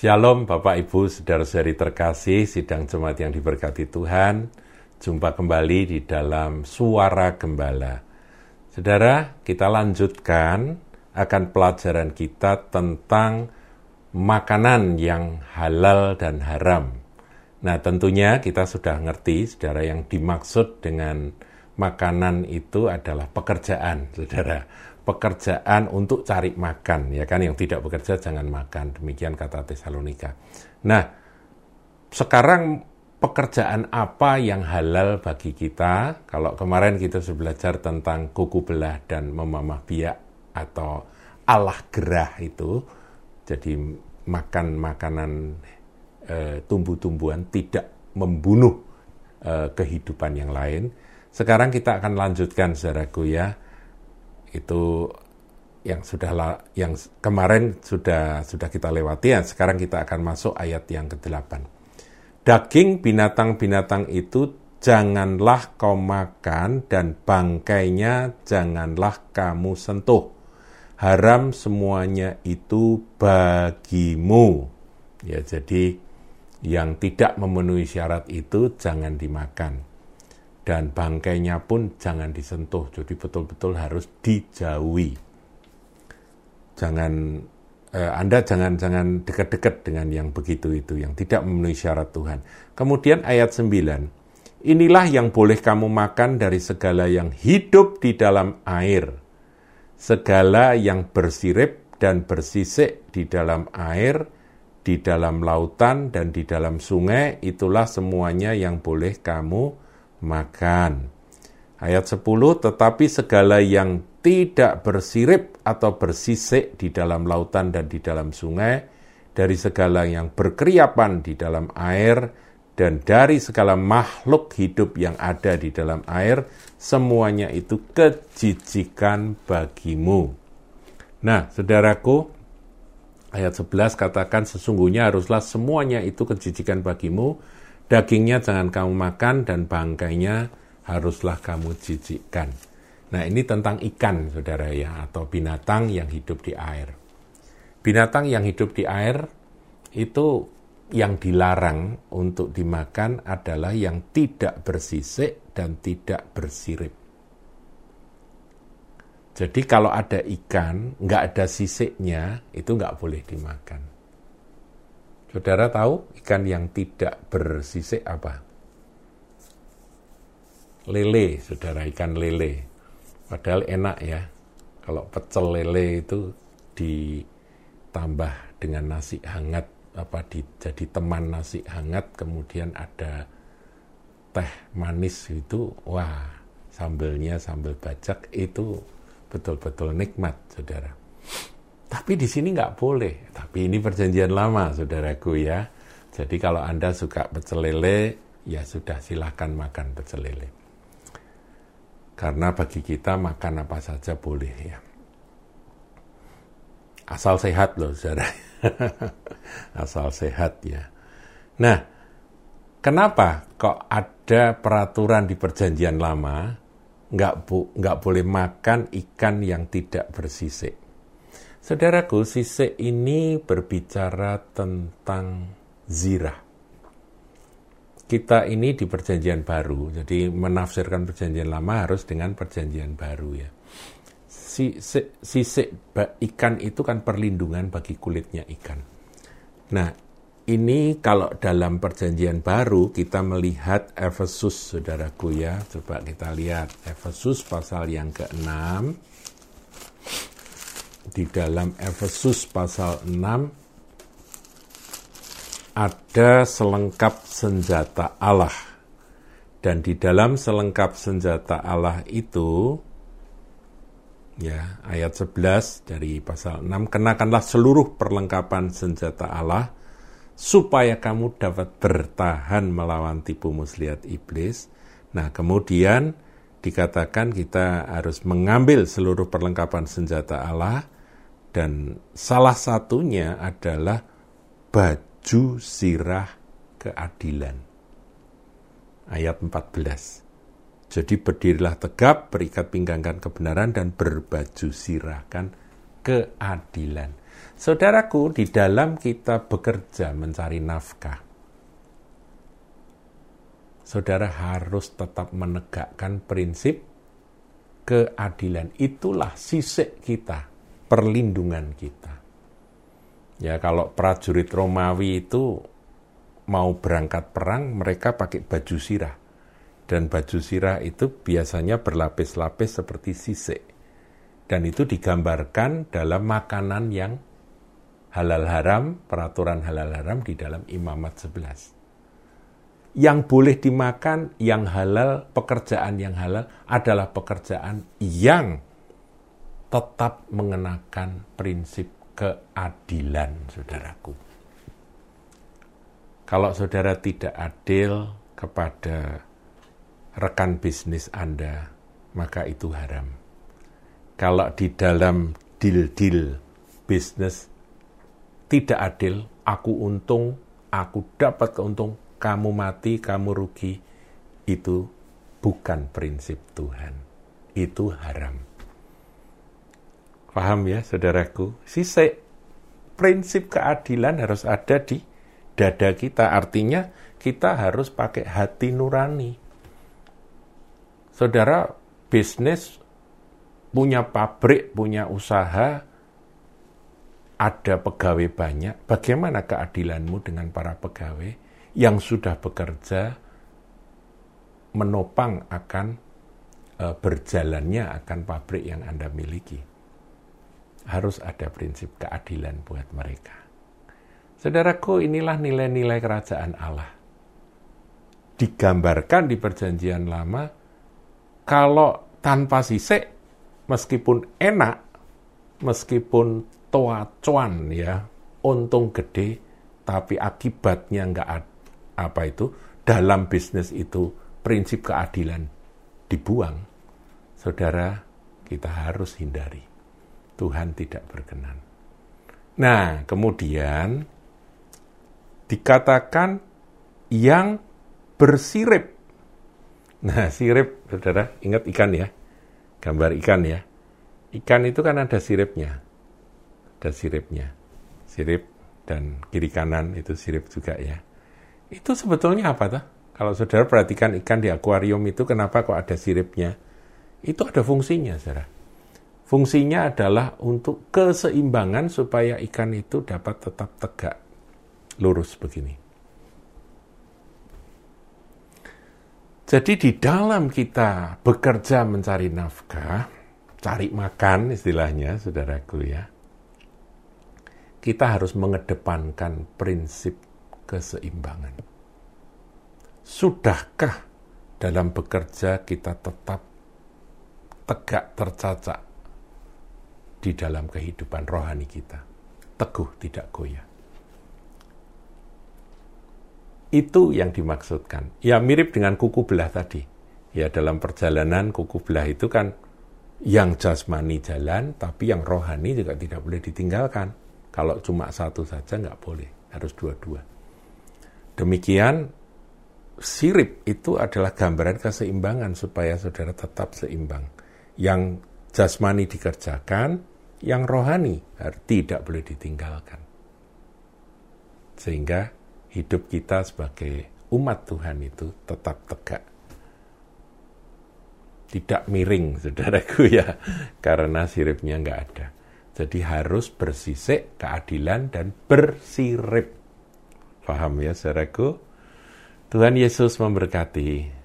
Shalom Bapak Ibu Saudara-saudari terkasih Sidang Jemaat yang diberkati Tuhan. Jumpa kembali di dalam Suara Gembala. Saudara, kita lanjutkan akan pelajaran kita tentang makanan yang halal dan haram. Nah tentunya kita sudah ngerti Saudara yang dimaksud dengan makanan itu adalah pekerjaan Saudara pekerjaan untuk cari makan ya kan yang tidak bekerja jangan makan demikian kata Tesalonika. Nah, sekarang pekerjaan apa yang halal bagi kita? Kalau kemarin kita sudah belajar tentang kuku belah dan memamah biak atau alah gerah itu, jadi makan makanan e, tumbuh-tumbuhan tidak membunuh e, kehidupan yang lain. Sekarang kita akan lanjutkan saudaraku ya itu yang sudah yang kemarin sudah sudah kita lewati ya sekarang kita akan masuk ayat yang ke-8. Daging binatang-binatang itu janganlah kau makan dan bangkainya janganlah kamu sentuh. Haram semuanya itu bagimu. Ya, jadi yang tidak memenuhi syarat itu jangan dimakan dan bangkainya pun jangan disentuh. Jadi betul-betul harus dijauhi. Jangan eh, Anda jangan jangan dekat-dekat dengan yang begitu itu yang tidak memenuhi syarat Tuhan. Kemudian ayat 9. Inilah yang boleh kamu makan dari segala yang hidup di dalam air. Segala yang bersirip dan bersisik di dalam air, di dalam lautan dan di dalam sungai, itulah semuanya yang boleh kamu makan. Ayat 10, tetapi segala yang tidak bersirip atau bersisik di dalam lautan dan di dalam sungai, dari segala yang berkeriapan di dalam air, dan dari segala makhluk hidup yang ada di dalam air, semuanya itu kejijikan bagimu. Nah, saudaraku, ayat 11 katakan sesungguhnya haruslah semuanya itu kejijikan bagimu, Dagingnya jangan kamu makan dan bangkainya haruslah kamu jijikkan. Nah ini tentang ikan saudara ya atau binatang yang hidup di air. Binatang yang hidup di air itu yang dilarang untuk dimakan adalah yang tidak bersisik dan tidak bersirip. Jadi kalau ada ikan, nggak ada sisiknya, itu nggak boleh dimakan. Saudara tahu ikan yang tidak bersisik apa? Lele, saudara, ikan lele. Padahal enak ya. Kalau pecel lele itu ditambah dengan nasi hangat, apa di, jadi teman nasi hangat, kemudian ada teh manis itu, wah, sambelnya sambal bajak itu betul-betul nikmat, saudara. Tapi di sini nggak boleh. Tapi ini perjanjian lama, saudaraku ya. Jadi kalau Anda suka pecel ya sudah silahkan makan pecel. Karena bagi kita makan apa saja boleh ya. Asal sehat loh, saudara. Asal sehat ya. Nah, kenapa kok ada peraturan di perjanjian lama nggak, bu, nggak boleh makan ikan yang tidak bersisik? Saudaraku, sisik ini berbicara tentang zirah. Kita ini di perjanjian baru, jadi menafsirkan perjanjian lama harus dengan perjanjian baru ya. Sisik ikan itu kan perlindungan bagi kulitnya ikan. Nah, ini kalau dalam perjanjian baru kita melihat Efesus saudaraku ya. Coba kita lihat Efesus pasal yang ke-6 di dalam Efesus pasal 6 ada selengkap senjata Allah. Dan di dalam selengkap senjata Allah itu ya ayat 11 dari pasal 6 kenakanlah seluruh perlengkapan senjata Allah supaya kamu dapat bertahan melawan tipu muslihat iblis. Nah, kemudian dikatakan kita harus mengambil seluruh perlengkapan senjata Allah dan salah satunya adalah baju sirah keadilan. Ayat 14. Jadi berdirilah tegap, berikat pinggangkan kebenaran dan berbaju sirahkan keadilan. Saudaraku, di dalam kita bekerja mencari nafkah, saudara harus tetap menegakkan prinsip keadilan. Itulah sisik kita, perlindungan kita. Ya, kalau prajurit Romawi itu mau berangkat perang, mereka pakai baju sirah. Dan baju sirah itu biasanya berlapis-lapis seperti sisik. Dan itu digambarkan dalam makanan yang halal haram, peraturan halal haram di dalam imamat 11. Yang boleh dimakan, yang halal, pekerjaan yang halal adalah pekerjaan yang tetap mengenakan prinsip keadilan, saudaraku. Kalau saudara tidak adil kepada rekan bisnis Anda, maka itu haram. Kalau di dalam deal-deal bisnis tidak adil, aku untung, aku dapat keuntung, kamu mati, kamu rugi, itu bukan prinsip Tuhan. Itu haram. Paham ya, saudaraku? Sisi prinsip keadilan harus ada di dada kita. Artinya kita harus pakai hati nurani. Saudara, bisnis punya pabrik, punya usaha, ada pegawai banyak. Bagaimana keadilanmu dengan para pegawai yang sudah bekerja menopang akan e, berjalannya akan pabrik yang Anda miliki? Harus ada prinsip keadilan buat mereka. Saudaraku, inilah nilai-nilai kerajaan Allah. Digambarkan di perjanjian lama, kalau tanpa sisik, meskipun enak, meskipun toa cuan ya, untung gede, tapi akibatnya nggak apa itu, dalam bisnis itu prinsip keadilan dibuang, saudara kita harus hindari. Tuhan tidak berkenan. Nah, kemudian dikatakan yang bersirip. Nah, sirip, saudara, ingat ikan ya. Gambar ikan ya. Ikan itu kan ada siripnya. Ada siripnya. Sirip dan kiri kanan itu sirip juga ya. Itu sebetulnya apa tuh? Kalau saudara perhatikan ikan di akuarium itu kenapa kok ada siripnya? Itu ada fungsinya, saudara. Fungsinya adalah untuk keseimbangan supaya ikan itu dapat tetap tegak lurus begini. Jadi di dalam kita bekerja mencari nafkah, cari makan istilahnya, saudaraku ya, kita harus mengedepankan prinsip keseimbangan. Sudahkah dalam bekerja kita tetap tegak tercacak di dalam kehidupan rohani kita? Teguh tidak goyah. Itu yang dimaksudkan. Ya mirip dengan kuku belah tadi. Ya dalam perjalanan kuku belah itu kan yang jasmani jalan, tapi yang rohani juga tidak boleh ditinggalkan. Kalau cuma satu saja nggak boleh, harus dua-dua. Demikian sirip itu adalah gambaran keseimbangan supaya saudara tetap seimbang. Yang jasmani dikerjakan, yang rohani tidak boleh ditinggalkan. Sehingga hidup kita sebagai umat Tuhan itu tetap tegak. Tidak miring, saudaraku ya, karena siripnya nggak ada. Jadi harus bersisik, keadilan, dan bersirip. Paham ya, saudaraku? Tuhan Yesus memberkati.